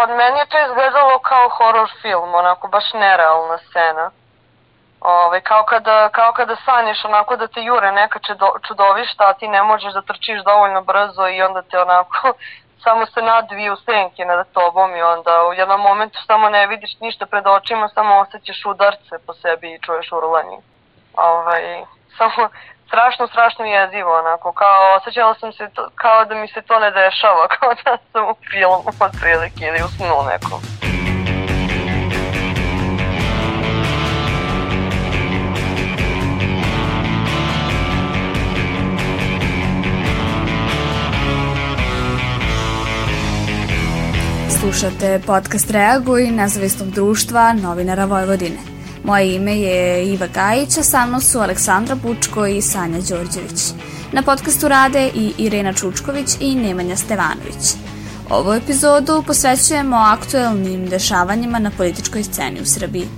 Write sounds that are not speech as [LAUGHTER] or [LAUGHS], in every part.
Pa meni je to izgledalo kao horror film, onako baš nerealna scena. Ove, kao, kada, kao kada sanješ onako da te jure neka čudovišta, a ti ne možeš da trčiš dovoljno brzo i onda te onako [LAUGHS] samo se nadviju senke nad tobom i onda u jednom momentu samo ne vidiš ništa pred očima, samo osjećaš udarce po sebi i čuješ urlanje. Ovaj, [LAUGHS] samo strašno, strašno jezivo, onako, kao osjećala sam se to, kao da mi se to ne dešava, [LAUGHS] kao da sam u filmu od prilike ili u snu nekom. Slušate podcast Reaguj nezavisnog društva novinara Vojvodine. Moje ime je Iva Gajić, a sa mnom su Aleksandra Bučko i Sanja Đorđević. Na podcastu rade i Irena Čučković i Nemanja Stevanović. Ovu epizodu posvećujemo aktuelnim dešavanjima na političkoj sceni u Srbiji.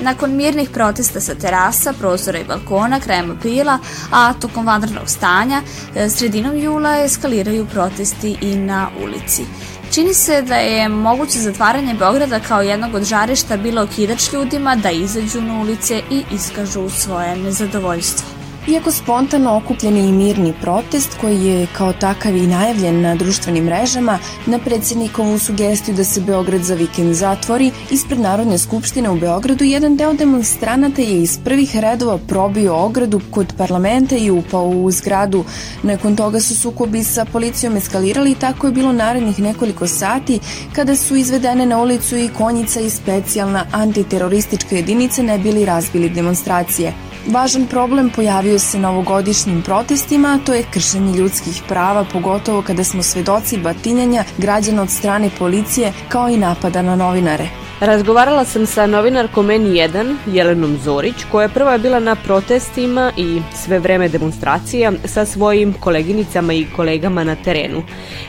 Nakon mirnih protesta sa terasa, prozora i balkona krajem aprila, a tokom vanrednog stanja, sredinom jula eskaliraju protesti i na ulici. Čini se da je moguće zatvaranje Beograda kao jednog od žarišta bilo okidač ljudima da izađu na ulice i iskažu svoje nezadovoljstvo. Iako spontano okupljeni i mirni protest, koji je kao takav i najavljen na društvenim mrežama, na predsednikovu sugestiju da se Beograd za vikend zatvori, ispred Narodne skupštine u Beogradu jedan deo demonstranata je iz prvih redova probio ogradu kod parlamenta i upao u zgradu. Nakon toga su sukobi sa policijom eskalirali i tako je bilo narednih nekoliko sati kada su izvedene na ulicu i konjica i specijalna antiteroristička jedinica ne bili razbili demonstracije. Važan problem pojavio se na ovogodišnjim protestima, to je kršenje ljudskih prava, pogotovo kada smo svedoci batinjanja građana od strane policije, kao i napada na novinare. Razgovarala sam sa novinarkom N1, Jelenom Zorić, koja je prva bila na protestima i sve vreme demonstracija sa svojim koleginicama i kolegama na terenu.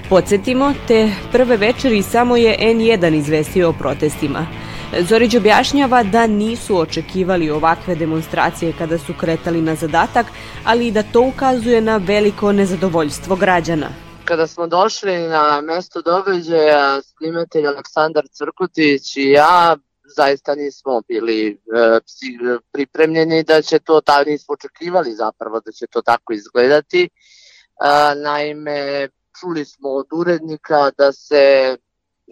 Podsjetimo, te prve večeri samo je N1 izvestio o protestima. Zorić objašnjava da nisu očekivali ovakve demonstracije kada su kretali na zadatak, ali i da to ukazuje na veliko nezadovoljstvo građana. Kada smo došli na mesto događaja, snimatelj Aleksandar Crkutić i ja zaista nismo bili e, pripremljeni da će to, ta, nismo očekivali zapravo da će to tako izgledati. E, naime, čuli smo od urednika da se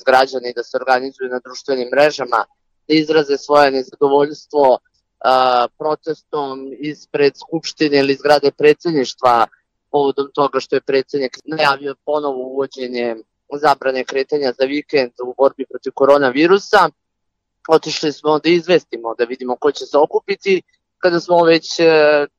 građani da se organizuju na društvenim mrežama, da izraze svoje nezadovoljstvo a, protestom ispred Skupštine ili zgrade predsedništva povodom toga što je predsednik najavio ponovo uvođenje zabrane kretanja za vikend u borbi protiv koronavirusa. Otišli smo da izvestimo, da vidimo ko će se okupiti. Kada smo već e,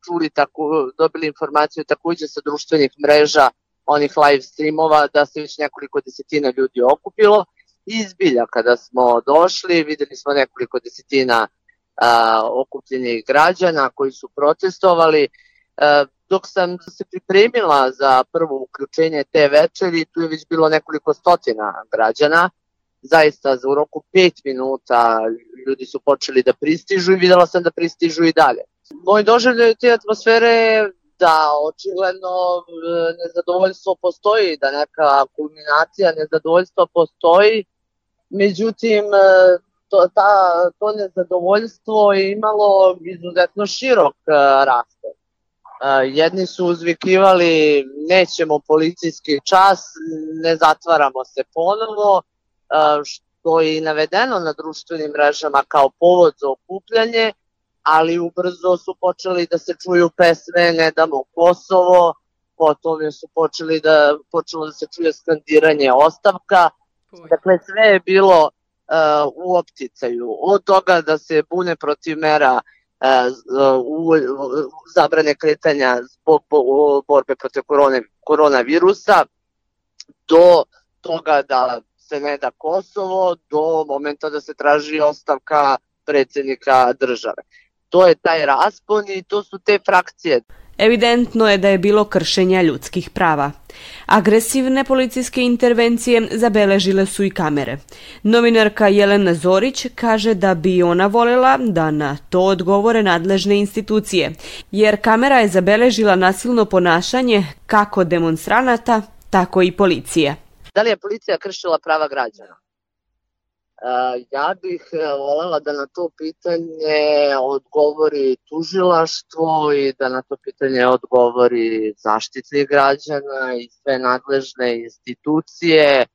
čuli, tako, dobili informaciju takođe sa društvenih mreža onih live streamova da se već nekoliko desetina ljudi okupilo. I kada smo došli videli smo nekoliko desetina a, okupljenih građana koji su protestovali. A, dok sam se pripremila za prvo uključenje te večeri tu je već bilo nekoliko stotina građana. Zaista za u roku 5 minuta ljudi su počeli da pristižu i videla sam da pristižu i dalje. Moj doživljaj te atmosfere da očigledno e, nezadovoljstvo postoji, da neka kulminacija nezadovoljstva postoji, međutim e, to, ta, to nezadovoljstvo je imalo izuzetno širok e, raspon. Jedni su uzvikivali nećemo policijski čas, ne zatvaramo se ponovo, što je i navedeno na društvenim mrežama kao povod za okupljanje, ali ubrzo su počeli da se čuju pesme Ne damo Kosovo, potom su počeli da, počelo da se čuje skandiranje ostavka, dakle sve je bilo uh, u opticaju, od toga da se bune protiv mera uh, u, zabrane kretanja zbog borbe protiv korone, koronavirusa, do toga da se ne da Kosovo, do momenta da se traži ostavka predsednika države to je taj raspon i to su te frakcije. Evidentno je da je bilo kršenja ljudskih prava. Agresivne policijske intervencije zabeležile su i kamere. Novinarka Jelena Zorić kaže da bi ona volela da na to odgovore nadležne institucije, jer kamera je zabeležila nasilno ponašanje kako demonstranata, tako i policije. Da li je policija kršila prava građana? Ja bih volela da na to pitanje odgovori tužilaštvo i da na to pitanje odgovori zaštitnik građana i sve nadležne institucije.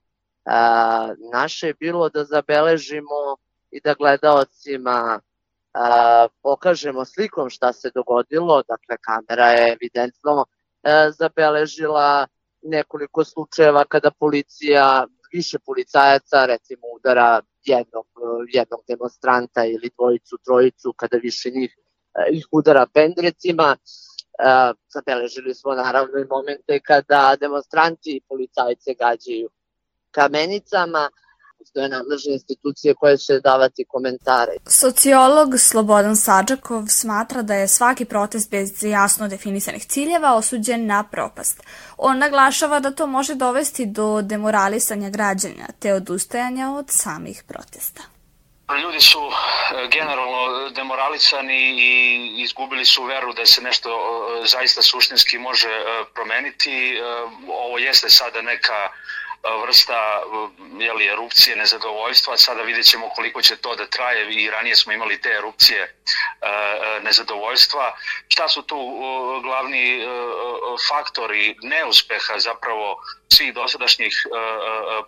Naše je bilo da zabeležimo i da gledaocima pokažemo slikom šta se dogodilo, dakle kamera je evidentno zabeležila nekoliko slučajeva kada policija, više policajaca recimo udara jednog, jednog demonstranta ili dvojicu, trojicu, kada više njih ih udara pendrecima. Zabeležili smo naravno i momente kada demonstranti i policajce gađaju kamenicama, postoje nadležne institucije koje će davati komentare. Sociolog Slobodan Sađakov smatra da je svaki protest bez jasno definisanih ciljeva osuđen na propast. On naglašava da to može dovesti do demoralisanja građanja te odustajanja od samih protesta. Ljudi su e, generalno demoralisani i izgubili su veru da se nešto e, zaista suštinski može e, promeniti. Ovo jeste sada neka vrsta jeli, erupcije nezadovoljstva. Sada vidjet ćemo koliko će to da traje i ranije smo imali te erupcije e, e, nezadovoljstva. Šta su tu glavni e, faktori neuspeha zapravo svih dosadašnjih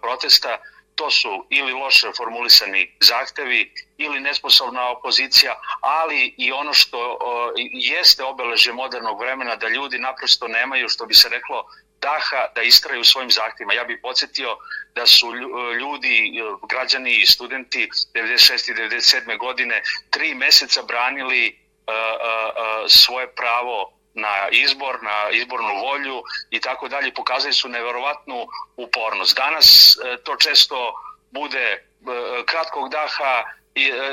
protesta? to su ili loše formulisani zahtevi ili nesposobna opozicija, ali i ono što jeste obeleže modernog vremena da ljudi naprosto nemaju, što bi se reklo, daha da istraju svojim zahtjevima. Ja bih podsjetio da su ljudi, građani i studenti 96. i 97. godine tri meseca branili uh, uh, svoje pravo na izbor, na izbornu volju i tako dalje. Pokazali su neverovatnu upornost. Danas to često bude kratkog daha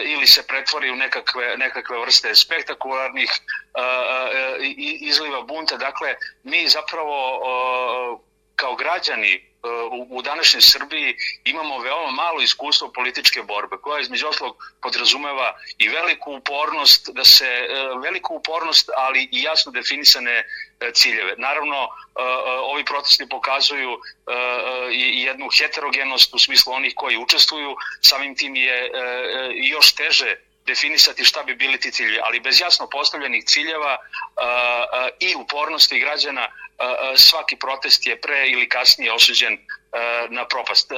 ili se pretvori u nekakve, nekakve vrste spektakularnih uh, izliva bunta. Dakle, mi zapravo kao građani u današnjoj Srbiji imamo veoma malo iskustvo političke borbe, koja između oslog podrazumeva i veliku upornost, da se veliku upornost, ali i jasno definisane ciljeve. Naravno, ovi protesti pokazuju i jednu heterogenost u smislu onih koji učestvuju, samim tim je još teže definisati šta bi bili ti ciljevi, ali bez jasno postavljenih ciljeva i upornosti građana svaki protest je pre ili kasnije osuđen na propast.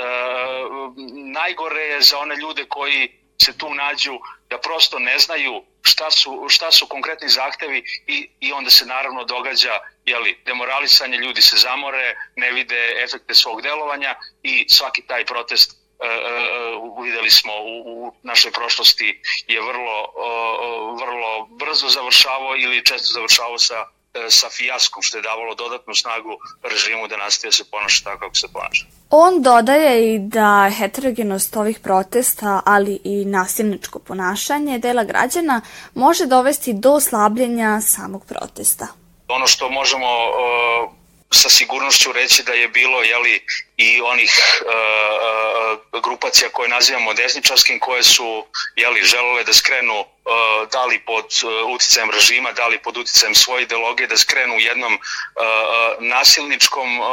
Najgore je za one ljude koji se tu nađu da prosto ne znaju šta su, šta su konkretni zahtevi i, i onda se naravno događa jeli, demoralisanje, ljudi se zamore, ne vide efekte svog delovanja i svaki taj protest uh, videli smo u, u našoj prošlosti je vrlo, uh, vrlo brzo završavao ili često završavao sa sa fijaskom što je davalo dodatnu snagu režimu da nastaje se ponaša tako kako se ponaša. On dodaje i da heterogenost ovih protesta, ali i nasilničko ponašanje dela građana može dovesti do slabljenja samog protesta. Ono što možemo uh, sa sigurnošću reći da je bilo jeli, i onih uh, grupacija koje nazivamo desničarskim koje su jeli, želele da skrenu uh, da li pod uh, uticajem režima, da li pod uticajem svoje ideologije da skrenu u jednom uh, nasilničkom uh,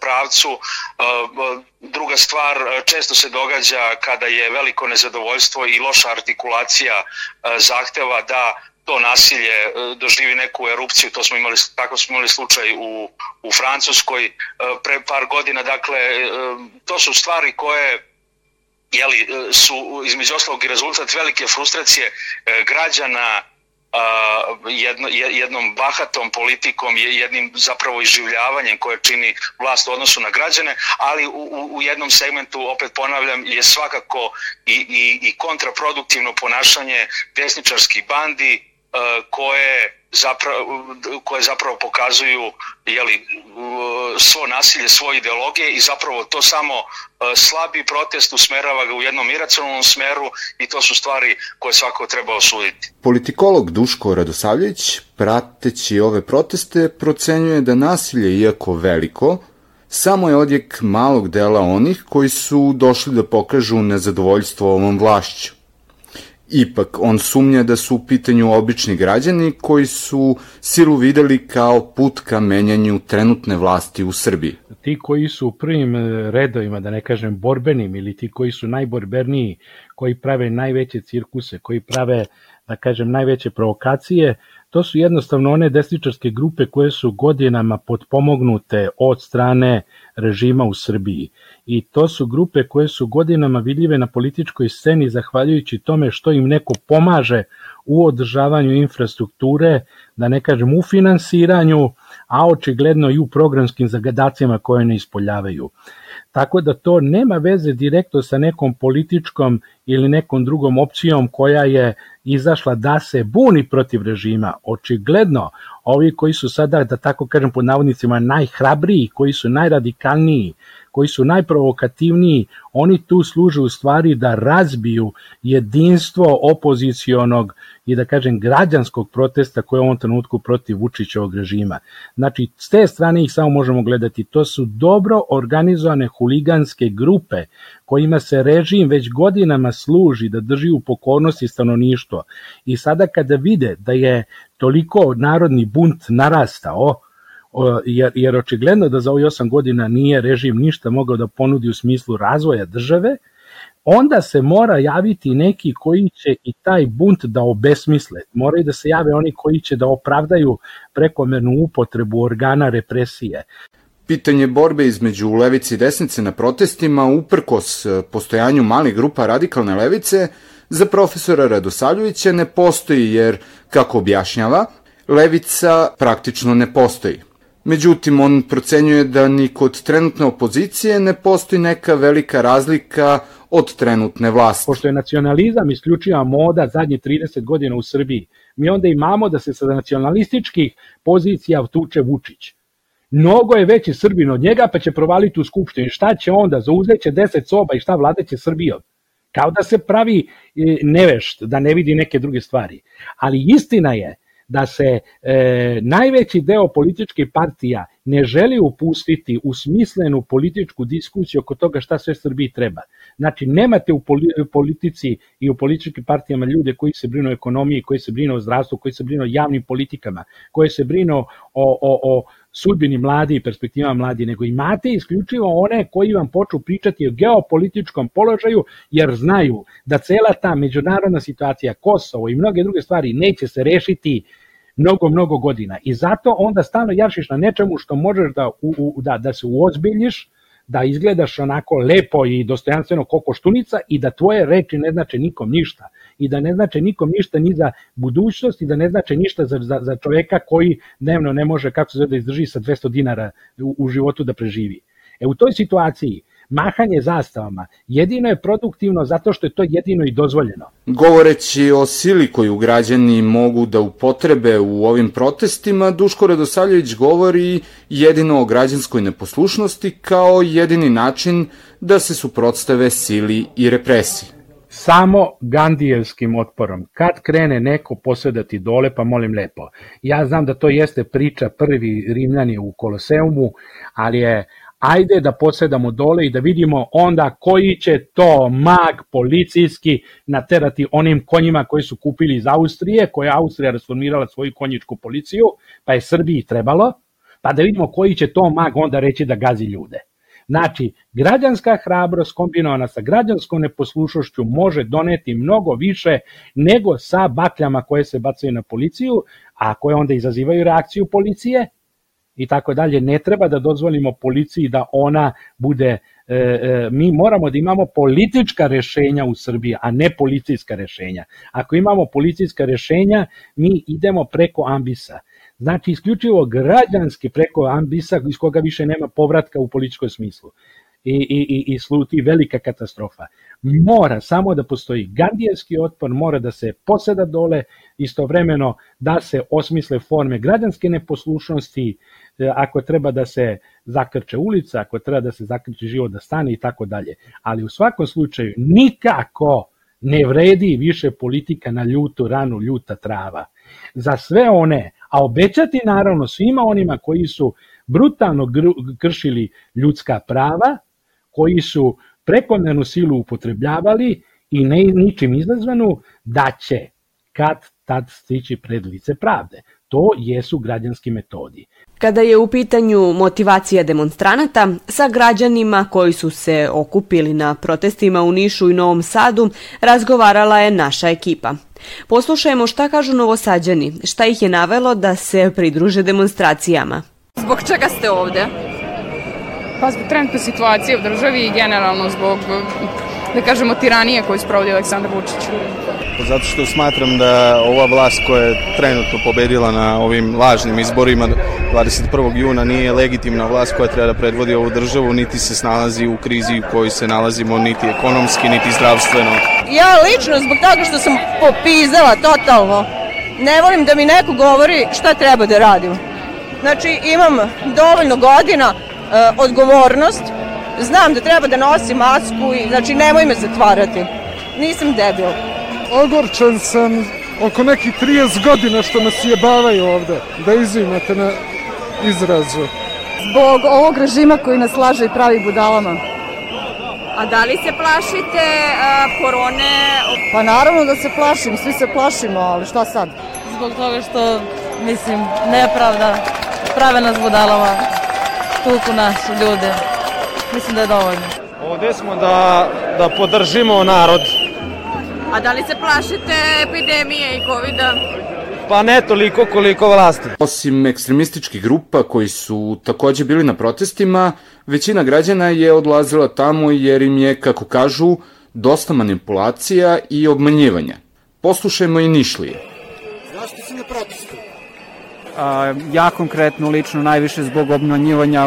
pravcu. Uh, druga stvar, često se događa kada je veliko nezadovoljstvo i loša artikulacija uh, zahteva da to nasilje e, doživi neku erupciju, to smo imali, tako smo imali slučaj u, u Francuskoj e, pre par godina, dakle, e, to su stvari koje jeli, su između ostalog i rezultat velike frustracije građana jedno, jednom bahatom politikom, jednim zapravo iživljavanjem koje čini vlast u odnosu na građane, ali u, u jednom segmentu, opet ponavljam, je svakako i, i, i kontraproduktivno ponašanje desničarskih bandi, koje zapravo, koje zapravo pokazuju jeli, svo nasilje, svoje ideologije i zapravo to samo e, slabi protest usmerava ga u jednom iracionalnom smeru i to su stvari koje svako treba osuditi. Politikolog Duško Radosavljević, prateći ove proteste, procenjuje da nasilje, iako veliko, samo je odjek malog dela onih koji su došli da pokažu nezadovoljstvo ovom vlašću Ipak, on sumnja da su u pitanju obični građani koji su silu videli kao put ka menjanju trenutne vlasti u Srbiji. Ti koji su u prvim e, redovima, da ne kažem borbenim, ili ti koji su najborberniji, koji prave najveće cirkuse, koji prave, da kažem, najveće provokacije, to su jednostavno one desničarske grupe koje su godinama potpomognute od strane režima u Srbiji. I to su grupe koje su godinama vidljive na političkoj sceni zahvaljujući tome što im neko pomaže u održavanju infrastrukture, da ne kažem u finansiranju, a očigledno i u programskim zagadacima koje ne ispoljavaju. Tako da to nema veze direktno sa nekom političkom ili nekom drugom opcijom koja je izašla da se buni protiv režima. Očigledno, ovi koji su sada, da tako kažem pod navodnicima, najhrabriji, koji su najradikalniji, koji su najprovokativniji, oni tu služe u stvari da razbiju jedinstvo opozicionog i da kažem građanskog protesta koje je u ovom trenutku protiv Vučićevog režima. Znači, s te strane ih samo možemo gledati. To su dobro organizovane huliganske grupe kojima se režim već godinama služi da drži u pokornosti stanovništvo. I sada kada vide da je toliko narodni bunt narastao, jer, jer očigledno da za ovih 8 godina nije režim ništa mogao da ponudi u smislu razvoja države, onda se mora javiti neki koji će i taj bunt da obesmisle. Moraju da se jave oni koji će da opravdaju prekomernu upotrebu organa represije. Pitanje borbe između levice i desnice na protestima, uprkos postojanju malih grupa radikalne levice, za profesora Radosavljevića ne postoji jer, kako objašnjava, levica praktično ne postoji. Međutim, on procenjuje da ni kod trenutne opozicije ne postoji neka velika razlika od trenutne vlasti. Pošto je nacionalizam isključiva moda zadnje 30 godina u Srbiji, mi onda imamo da se sa nacionalističkih pozicija tuče Vučić. Mnogo je veći Srbin od njega, pa će provaliti u Skupštini. Šta će onda? Zauzeće 10 soba i šta vladeće Srbijom? Kao da se pravi e, nevešt, da ne vidi neke druge stvari. Ali istina je da se e, najveći deo političkih partija ne želi upustiti u smislenu političku diskusiju oko toga šta sve Srbiji treba. Znači, nemate u politici i u političkim partijama ljude koji se brinu o ekonomiji, koji se brinu o zdravstvu, koji se brinu o javnim politikama, koji se brinu o, o, o sudbini mladi i perspektivama mladi, nego imate isključivo one koji vam počnu pričati o geopolitičkom položaju, jer znaju da cela ta međunarodna situacija, Kosovo i mnoge druge stvari neće se rešiti mnogo, mnogo godina. I zato onda stalno jašiš na nečemu što možeš da, u, u, da, da se uozbiljiš, da izgledaš onako lepo i dostojanstveno koko štunica i da tvoje reči ne znače nikom ništa i da ne znače nikom ništa ni za budućnost i da ne znače ništa za, za, za čoveka koji dnevno ne može kako se zove da izdrži sa 200 dinara u, u životu da preživi. E u toj situaciji mahanje zastavama jedino je produktivno zato što je to jedino i dozvoljeno. Govoreći o sili koju građani mogu da upotrebe u ovim protestima, Duško Radosavljević govori jedino o građanskoj neposlušnosti kao jedini način da se suprotstave sili i represiji samo Gandijevskim otporom. Kad krene neko posvedati dole, pa molim lepo. Ja znam da to jeste priča prvi Rimljani u Koloseumu, ali je ajde da posedamo dole i da vidimo onda koji će to mag policijski naterati onim konjima koji su kupili iz Austrije, koja je Austrija rasformirala svoju konjičku policiju, pa je Srbiji trebalo, pa da vidimo koji će to mag onda reći da gazi ljude. Znači, građanska hrabrost kombinovana sa građanskom neposlušnošću može doneti mnogo više nego sa bakljama koje se bacaju na policiju, a koje onda izazivaju reakciju policije, i tako dalje, ne treba da dozvolimo policiji da ona bude, e, e, mi moramo da imamo politička rešenja u Srbiji, a ne policijska rešenja. Ako imamo policijska rešenja, mi idemo preko ambisa. Znači, isključivo građanski preko ambisa iz koga više nema povratka u političkom smislu i, i, i sluti velika katastrofa. Mora samo da postoji gandijevski otpor, mora da se poseda dole, istovremeno da se osmisle forme građanske neposlušnosti, E, ako treba da se zakrče ulica, ako treba da se zakrče život da stane i tako dalje. Ali u svakom slučaju nikako ne vredi više politika na ljutu ranu, ljuta trava. Za sve one, a obećati naravno svima onima koji su brutalno kršili ljudska prava, koji su prekomernu silu upotrebljavali i ne ničim izazvanu da će kad tad stići pred lice pravde. To jesu građanski metodi. Kada je u pitanju motivacija demonstranata, sa građanima koji su se okupili na protestima u Nišu i Novom Sadu, razgovarala je naša ekipa. Poslušajmo šta kažu novosađani, šta ih je navelo da se pridruže demonstracijama. Zbog čega ste ovde? Pa zbog trenutne situacije u državi i generalno zbog, da kažemo, tiranije koju sprovodi Aleksandar Vučić. Pa zato što smatram da ova vlast koja je trenutno pobedila na ovim lažnim izborima 21. juna nije legitimna vlast koja treba da predvodi ovu državu, niti se snalazi u krizi u kojoj se nalazimo, niti ekonomski, niti zdravstveno. Ja lično zbog toga što sam popizala totalno, ne volim da mi neko govori šta treba da radim. Znači imam dovoljno godina, odgovornost, znam da treba da nosim masku i znači nemoj me zatvarati. Nisam debil. Ogorčan sam oko nekih 30 godina što nas jebavaju ovde, da izimate na izrazu. Zbog ovog režima koji nas laže i pravi budalama. A da li se plašite a, korone? Pa naravno da se plašim, svi se plašimo, ali šta sad? Zbog toga što, mislim, nepravda, prave nas budalama, tuku našu ljude. Mislim da je dovoljno. Ovde smo da, da podržimo narod. A da li se plašite epidemije i covida? Pa ne toliko koliko vlasti. Osim ekstremističkih grupa koji su takođe bili na protestima, većina građana je odlazila tamo jer im je, kako kažu, dosta manipulacija i obmanjivanja. Poslušajmo i Nišlije. Zašto si na protestu? A, ja konkretno lično najviše zbog obmanjivanja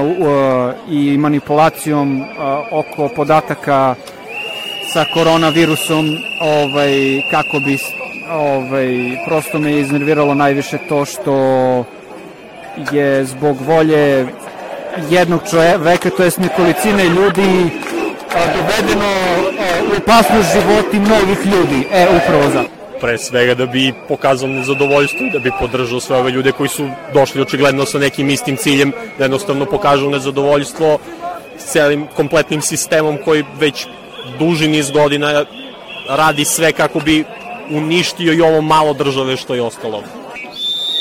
i manipulacijom uh, oko podataka sa koronavirusom ovaj, kako bi ovaj, prosto me iznerviralo najviše to što je zbog volje jednog čoveka, to jest nekolicine ljudi, dovedeno u opasnost životi mnogih ljudi. E, upravo za. Pre svega da bi pokazao nezadovoljstvo i da bi podržao sve ove ljude koji su došli očigledno sa nekim istim ciljem, da jednostavno pokažu nezadovoljstvo celim kompletnim sistemom koji već duži niz godina radi sve kako bi uništio i ovo malo države što je ostalo.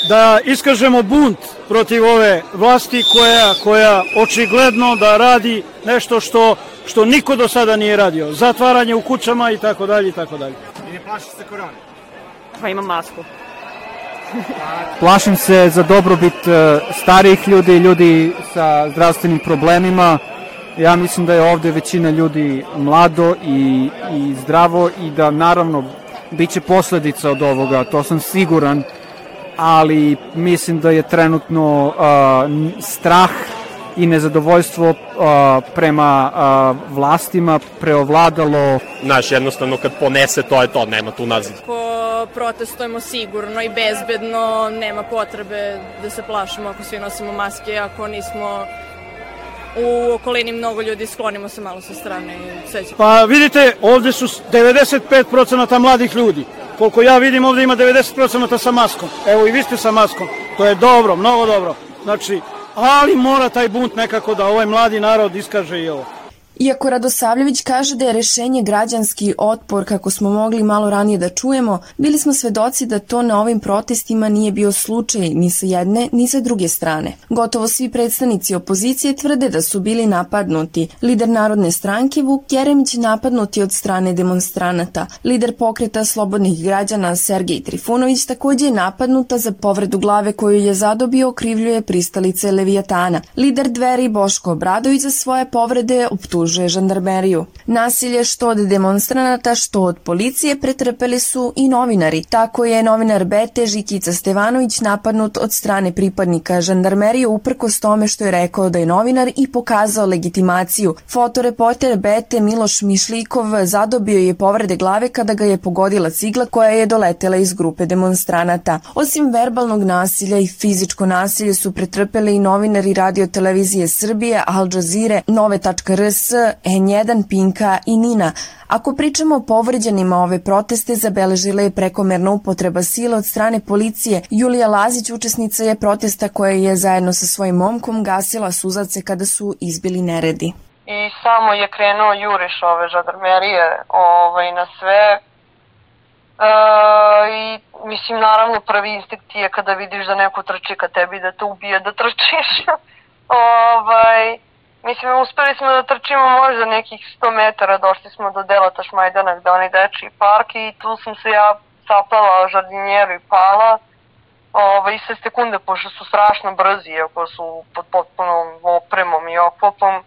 Da iskažemo bunt protiv ove vlasti koja, koja očigledno da radi nešto što, što niko do sada nije radio. Zatvaranje u kućama i tako dalje i tako dalje. I ne plaši se korone? Pa imam masku. Plašim se za dobrobit e, starijih ljudi, ljudi sa zdravstvenim problemima. Ja mislim da je ovde većina ljudi mlado i, i zdravo i da naravno biće posledica od ovoga, to sam siguran, ali mislim da je trenutno uh, strah i nezadovoljstvo uh, prema uh, vlastima preovladalo. Znaš, jednostavno kad ponese to je to, nema tu nazad. Ako protestujemo sigurno i bezbedno, nema potrebe da se plašimo ako svi nosimo maske, ako nismo u okolini mnogo ljudi, sklonimo se malo sa strane i sve će. Pa vidite, ovde su 95% mladih ljudi. Koliko ja vidim, ovde ima 90% sa maskom. Evo i vi ste sa maskom. To je dobro, mnogo dobro. Znači, ali mora taj bunt nekako da ovaj mladi narod iskaže i ovo. Iako Radosavljević kaže da je rešenje građanski otpor, kako smo mogli malo ranije da čujemo, bili smo svedoci da to na ovim protestima nije bio slučaj ni sa jedne ni sa druge strane. Gotovo svi predstavnici opozicije tvrde da su bili napadnuti. Lider Narodne stranke Vuk Jeremić napadnuti od strane demonstranata. Lider pokreta slobodnih građana Sergej Trifunović takođe je napadnuta za povredu glave koju je zadobio okrivljuje pristalice Levijatana. Lider Dveri Boško Obradović za svoje povrede optužuje optužuje žandarmeriju. Nasilje što od demonstranata, što od policije pretrpeli su i novinari. Tako je novinar Bete Žikica Stevanović napadnut od strane pripadnika žandarmerije uprkos tome što je rekao da je novinar i pokazao legitimaciju. Fotoreporter Bete Miloš Mišlikov zadobio je povrede glave kada ga je pogodila cigla koja je doletela iz grupe demonstranata. Osim verbalnog nasilja i fizičko nasilje su pretrpeli i novinari radio televizije Srbije, Al Jazeera, Nove.rs, N1, Pinka i Nina. Ako pričamo o povređenima ove proteste, zabeležila je prekomerna upotreba sila od strane policije. Julija Lazić, učesnica je protesta koja je zajedno sa svojim momkom gasila suzace kada su izbili neredi. i samo je krenuo juriš ove žandarmerije ovaj, na sve. E, I mislim naravno prvi instinkt je kada vidiš da neko trči ka tebi da te ubije da trčiš. [LAUGHS] ovaj, mislim uspeli smo da trčimo možda nekih 100 metara, došli smo do dela Tašmajdana gde onaj deči park i tu sam se ja sapala o žardinjeru i pala. Ovaj, sve sekunde, pošto su strašno brzi, iako su pod potpunom opremom i oklopom,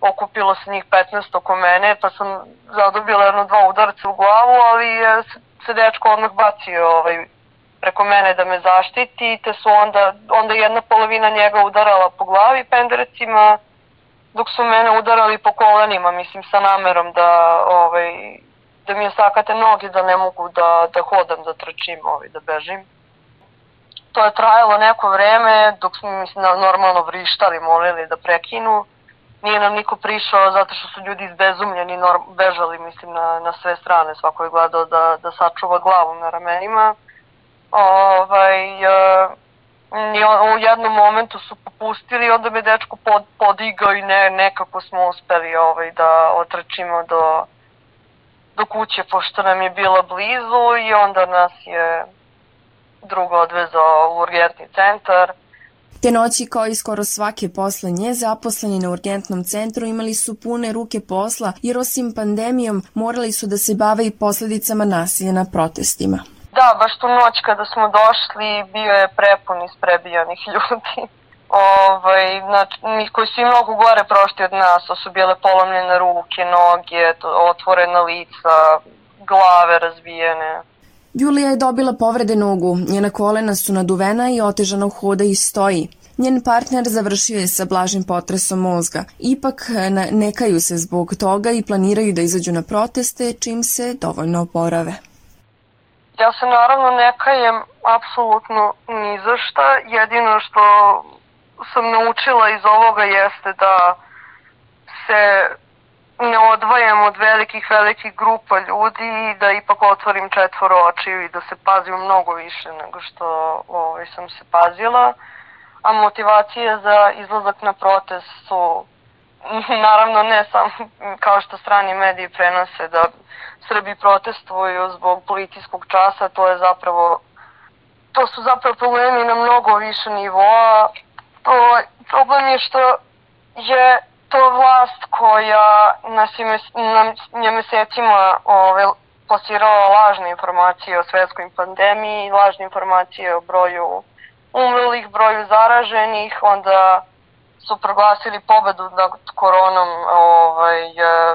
okupilo se njih 15 oko mene, pa sam zadobila jedno dva udarca u glavu, ali se dečko odmah bacio ovaj, preko mene da me zaštiti, te su onda, onda jedna polovina njega udarala po glavi penderecima, dok su mene udarali po kolenima, mislim, sa namerom da, ovaj, da mi je sakate noge, da ne mogu da, da hodam, da trčim, ovaj, da bežim to je trajalo neko vreme dok smo mislim, normalno vrištali, molili da prekinu. Nije nam niko prišao zato što su ljudi izbezumljeni, bežali mislim na, na sve strane, svako je gledao da, da sačuva glavu na ramenima. Ovaj, e, i u jednom momentu su popustili, onda me dečko pod, podigao i ne, nekako smo uspeli ovaj, da otrčimo do, do kuće pošto nam je bila blizu i onda nas je drugo odvezao u urgentni centar. Te noći, kao i skoro svake posle nje, zaposleni na urgentnom centru imali su pune ruke posla, jer osim pandemijom morali su da se bave i posledicama nasilja na protestima. Da, baš tu noć kada smo došli bio je prepun isprebijanih [LAUGHS] ljudi. Ovaj, znači, koji su i mnogo gore prošli od nas, to su bile polomljene ruke, noge, otvorena lica, glave razbijene. Julija je dobila povrede nogu, njena kolena su naduvena i otežano hoda i stoji. Njen partner završio je sa blažim potresom mozga. Ipak ne kaju se zbog toga i planiraju da izađu na proteste čim se dovoljno oporave. Ja se naravno ne kajem apsolutno ni za šta. Jedino što sam naučila iz ovoga jeste da se ne odvajam od velikih, velikih grupa ljudi i da ipak otvorim četvoro očiju i da se pazim mnogo više nego što ovaj, sam se pazila. A motivacije za izlazak na protest su naravno ne samo [LAUGHS] kao što strani mediji prenose da Srbi protestuju zbog policijskog časa, to je zapravo to su zapravo problemi na mnogo više nivoa. To, problem je što je to vlast koja nas je, nam je mesecima ove, plasirala lažne informacije o svetskoj pandemiji, lažne informacije o broju umrlih, broju zaraženih, onda su proglasili pobedu nad koronom ovaj,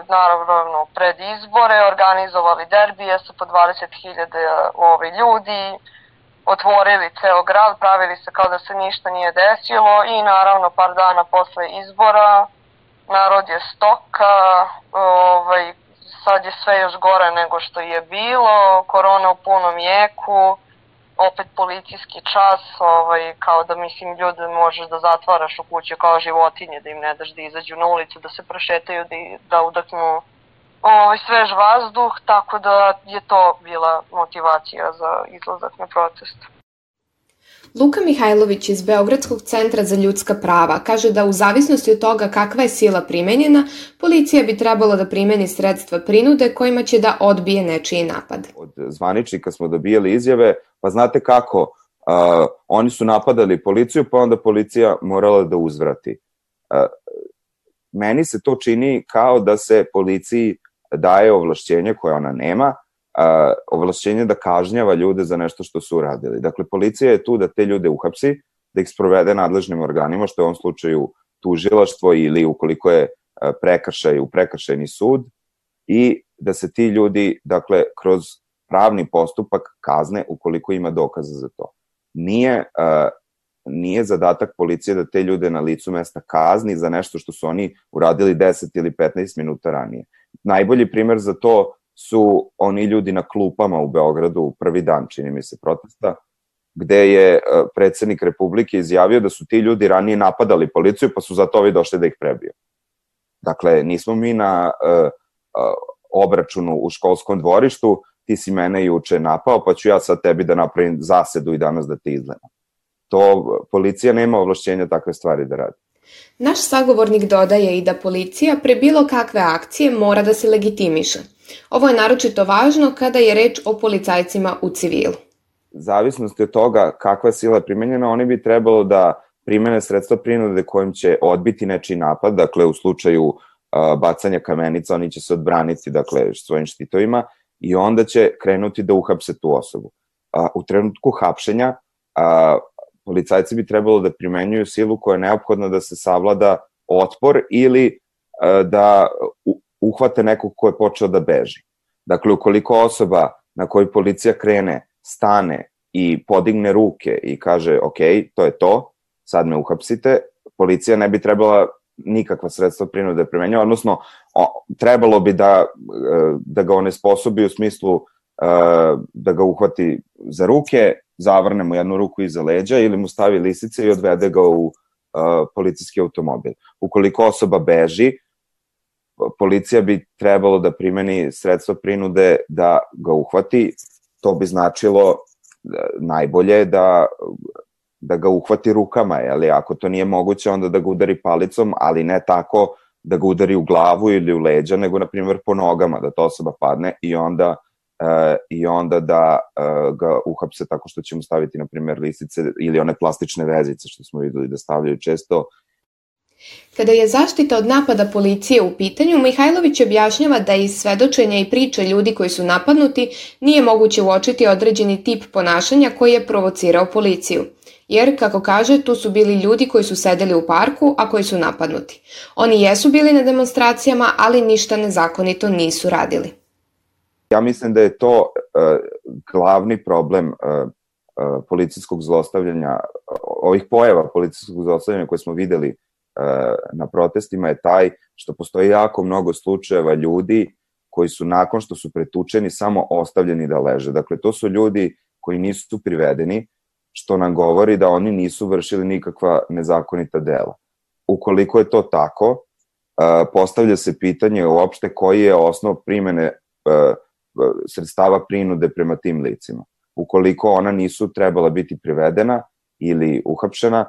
naravno pred izbore, organizovali derbije sa po 20.000 ovaj, ljudi, otvorili ceo grad, pravili se kao da se ništa nije desilo i naravno par dana posle izbora narod je stoka, ovaj, sad je sve još gore nego što je bilo, korona u punom jeku, opet policijski čas, ovaj, kao da mislim ljude možeš da zatvaraš u kući kao životinje, da im ne daš da izađu na ulicu, da se prošetaju, da, da udaknu ovaj, svež vazduh, tako da je to bila motivacija za izlazak na protest. Luka Mihajlović iz Beogradskog centra za ljudska prava kaže da u zavisnosti od toga kakva je sila primenjena, policija bi trebalo da primeni sredstva prinude kojima će da odbije nečiji napad. Od zvaničnika smo dobijali izjave, pa znate kako, uh, oni su napadali policiju, pa onda policija morala da uzvrati. Uh, meni se to čini kao da se policiji daje ovlašćenje koje ona nema, a, ovlašćenje da kažnjava ljude za nešto što su uradili. Dakle, policija je tu da te ljude uhapsi, da ih sprovede nadležnim organima, što je u ovom slučaju tužilaštvo ili ukoliko je prekršaj u prekršajni sud i da se ti ljudi, dakle, kroz pravni postupak kazne ukoliko ima dokaza za to. Nije, uh, nije zadatak policije da te ljude na licu mesta kazni za nešto što su oni uradili 10 ili 15 minuta ranije. Najbolji primer za to su oni ljudi na klupama u Beogradu u prvi dan, čini mi se, protesta, gde je e, predsednik Republike izjavio da su ti ljudi ranije napadali policiju, pa su zato ovi došli da ih prebiju. Dakle, nismo mi na uh, obračunu u školskom dvorištu, ti si mene juče napao, pa ću ja sad tebi da napravim zasedu i danas da te izgledam. To policija nema ovlašćenja takve stvari da radi. Naš sagovornik dodaje i da policija pre bilo kakve akcije mora da se legitimiše. Ovo je naročito važno kada je reč o policajcima u civilu. Zavisnosti od toga kakva sila je primenjena, oni bi trebalo da primene sredstva prinude kojim će odbiti nečiji napad, dakle u slučaju bacanja kamenica oni će se odbraniti dakle svojim štitovima i onda će krenuti da uhapse tu osobu. Uh, u trenutku hapšenja policajci bi trebalo da primenjuju silu koja je neophodna da se savlada otpor ili da uhvate nekog ko je počeo da beži. Dakle, ukoliko osoba na kojoj policija krene, stane i podigne ruke i kaže, ok, to je to, sad me uhapsite, policija ne bi trebala nikakva sredstva prinude primenjava, odnosno o, trebalo bi da, da ga one sposobi u smislu da ga uhvati za ruke, zavrne mu jednu ruku iza leđa ili mu stavi lisice i odvede ga u policijski automobil. Ukoliko osoba beži, policija bi trebalo da primeni sredstva prinude da ga uhvati, to bi značilo najbolje da da ga uhvati rukama, ali ako to nije moguće, onda da ga udari palicom, ali ne tako da ga udari u glavu ili u leđa, nego, na primjer, po nogama, da ta osoba padne i onda e, i onda da e, ga uhapse tako što ćemo staviti, na primjer, lisice ili one plastične vezice što smo videli da stavljaju često Kada je zaštita od napada policije u pitanju, Mihajlović objašnjava da iz svedočenja i priče ljudi koji su napadnuti nije moguće uočiti određeni tip ponašanja koji je provocirao policiju. Jer, kako kaže, tu su bili ljudi koji su sedeli u parku, a koji su napadnuti. Oni jesu bili na demonstracijama, ali ništa nezakonito nisu radili. Ja mislim da je to uh, glavni problem uh, policijskog zlostavljanja, ovih pojava policijskog zlostavljanja koje smo videli na protestima je taj što postoji jako mnogo slučajeva ljudi koji su nakon što su pretučeni samo ostavljeni da leže. Dakle, to su ljudi koji nisu privedeni, što nam govori da oni nisu vršili nikakva nezakonita dela. Ukoliko je to tako, e, postavlja se pitanje uopšte koji je osnov primene e, sredstava prinude prema tim licima. Ukoliko ona nisu trebala biti privedena ili uhapšena,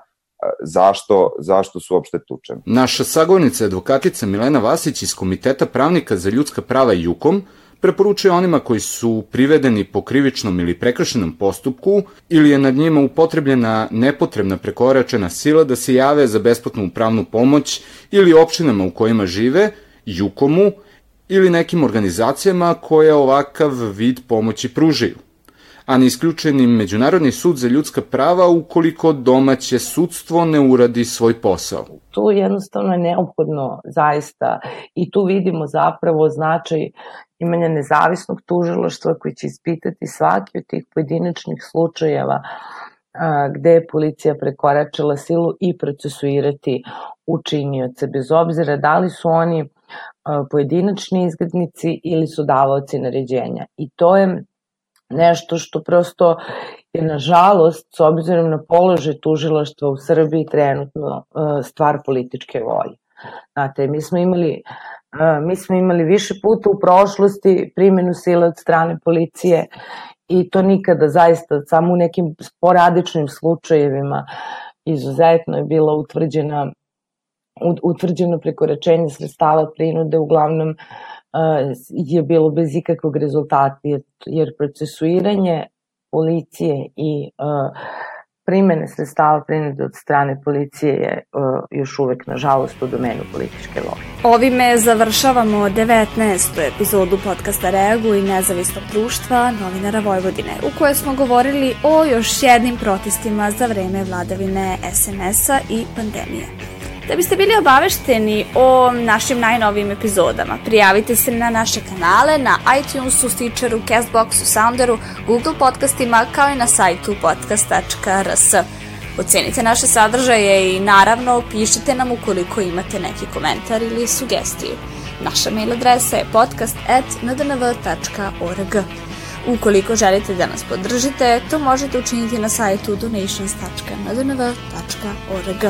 zašto, zašto su uopšte tučeni. Naša sagovornica advokatica Milena Vasić iz Komiteta pravnika za ljudska prava Jukom preporučuje onima koji su privedeni po krivičnom ili prekršenom postupku ili je nad njima upotrebljena nepotrebna prekoračena sila da se jave za besplatnu pravnu pomoć ili opštinama u kojima žive, Jukomu ili nekim organizacijama koje ovakav vid pomoći pružaju a ne isključeni Međunarodni sud za ljudska prava ukoliko domaće sudstvo ne uradi svoj posao. Tu jednostavno je neophodno zaista i tu vidimo zapravo značaj imanja nezavisnog tužilaštva koji će ispitati svaki od tih pojedinačnih slučajeva a, gde je policija prekoračila silu i procesuirati učinioce, bez obzira da li su oni pojedinačni izglednici ili su davaoci naređenja. I to je nešto što prosto je nažalost s obzirom na položaj tužilaštva u Srbiji trenutno e, stvar političke volje. Znate, mi smo imali e, mi smo imali više puta u prošlosti primjenu sile od strane policije i to nikada zaista samo u nekim sporadičnim slučajevima izuzetno je bila utvrđena utvrđeno prekoračenje sredstava prinude uglavnom je bilo bez ikakvog rezultata, jer procesuiranje policije i primene sredstava prinude od strane policije je uh, još uvek, nažalost, u domenu političke loge. Ovime završavamo 19. epizodu podcasta Reagu i nezavisnog društva novinara Vojvodine, u kojoj smo govorili o još jednim protestima za vreme vladavine SNS-a i pandemije. Da biste bili obavešteni o našim najnovijim epizodama, prijavite se na naše kanale na iTunesu, Stitcheru, Castboxu, Sounderu, Google podcastima kao i na sajtu podcast.rs. Ocenite naše sadržaje i naravno pišite nam ukoliko imate neki komentar ili sugestiju. Naša mail adresa je podcast.ndnv.org. Ukoliko želite da nas podržite, to možete učiniti na sajtu donations.ndnv.org.